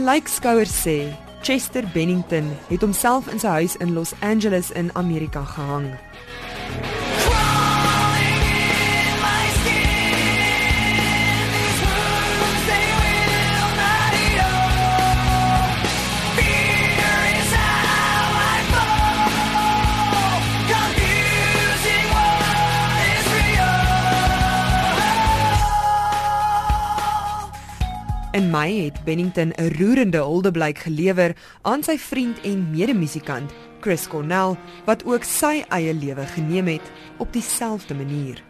'n lykskouer sê, Chester Bennington het homself in sy huis in Los Angeles in Amerika gehang. In Mei het Bennington 'n roerende huldeblyk gelewer aan sy vriend en medemusikant Chris Cornell wat ook sy eie lewe geneem het op dieselfde manier.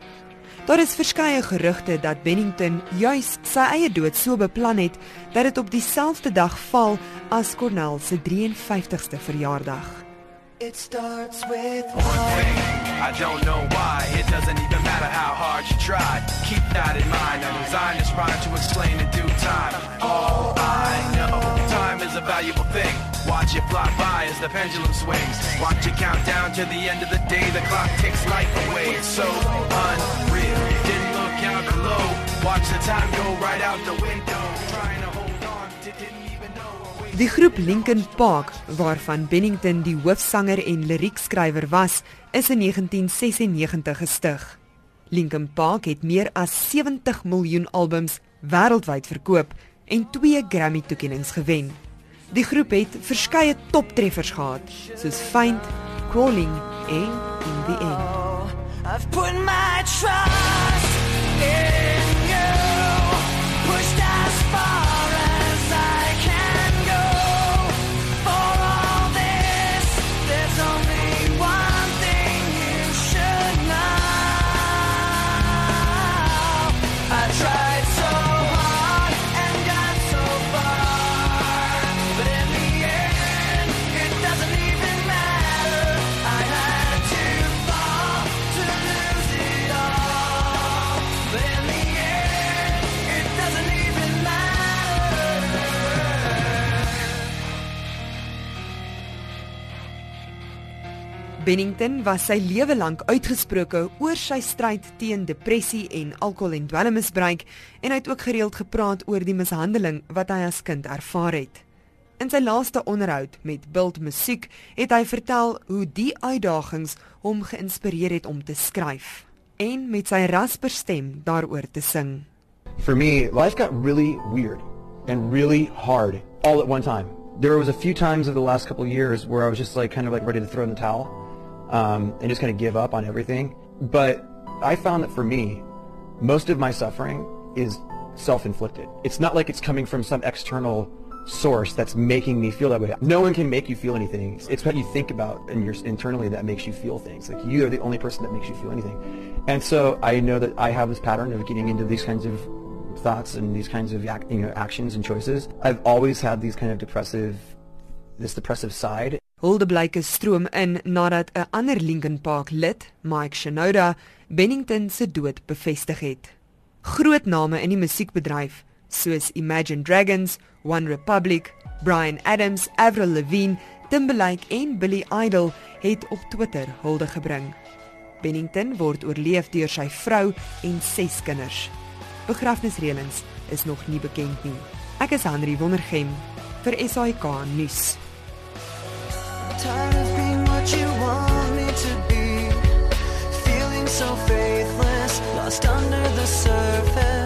Daar is verskeie gerugte dat Bennington juis sy eie dood so beplan het dat dit op dieselfde dag val as Cornell se 53ste verjaardag. It starts with thing. I don't know why. It doesn't even matter how hard you try. Keep that in mind. I designed this rhyme to explain in due time. All I know, time is a valuable thing. Watch it fly by as the pendulum swings. Watch it count down to the end of the day. The clock takes life away. It's so unreal. Didn't look out below. Watch the time go right out the window. Trying to hold on didn't even know. Die groep Linkin Park, waarvan Bennington die hoofsanger en liriekskrywer was, is in 1996 gestig. Linkin Park het meer as 70 miljoen albums wêreldwyd verkoop en 2 Grammy-toekennings gewen. Die groep het verskeie toptreffers gehad, soos Find, Crawling en In the End. I've put my trust Bennington was sy lewe lank uitgesproke oor sy stryd teen depressie en alkohol en dwelmmisbruik en hy het ook gereeld gepraat oor die mishandeling wat hy as kind ervaar het. In sy laaste onderhoud met Bild Musiek het hy vertel hoe die uitdagings hom geïnspireer het om te skryf en met sy rasper stem daaroor te sing. For me, life got really weird and really hard all at one time. There was a few times over the last couple of years where I was just like kind of like ready to throw in the towel um, and just kind of give up on everything. But I found that for me, most of my suffering is self-inflicted. It's not like it's coming from some external source that's making me feel that way. No one can make you feel anything. It's what you think about and your internally that makes you feel things. Like you are the only person that makes you feel anything. And so I know that I have this pattern of getting into these kinds of thoughts and these kinds of you know actions and choices. I've always had these kind of depressive this depressive side. Huldeblyke stroom in nadat 'n ander Linkin Park lid, Mike Shinoda, Bennington se dood bevestig het. Groot name in die musiekbedryf, soos Imagine Dragons, One Republic, Bryan Adams, Avril Lavigne, Timberlake en Billy Idol, het op Twitter hulde gebring. Bennington word oorleef deur sy vrou en 6 kinders. Begrafnisreëlings is nog nie bekend nie. Ek is Henry Wondergem vir SAK nuus. So faithless, lost under the surface.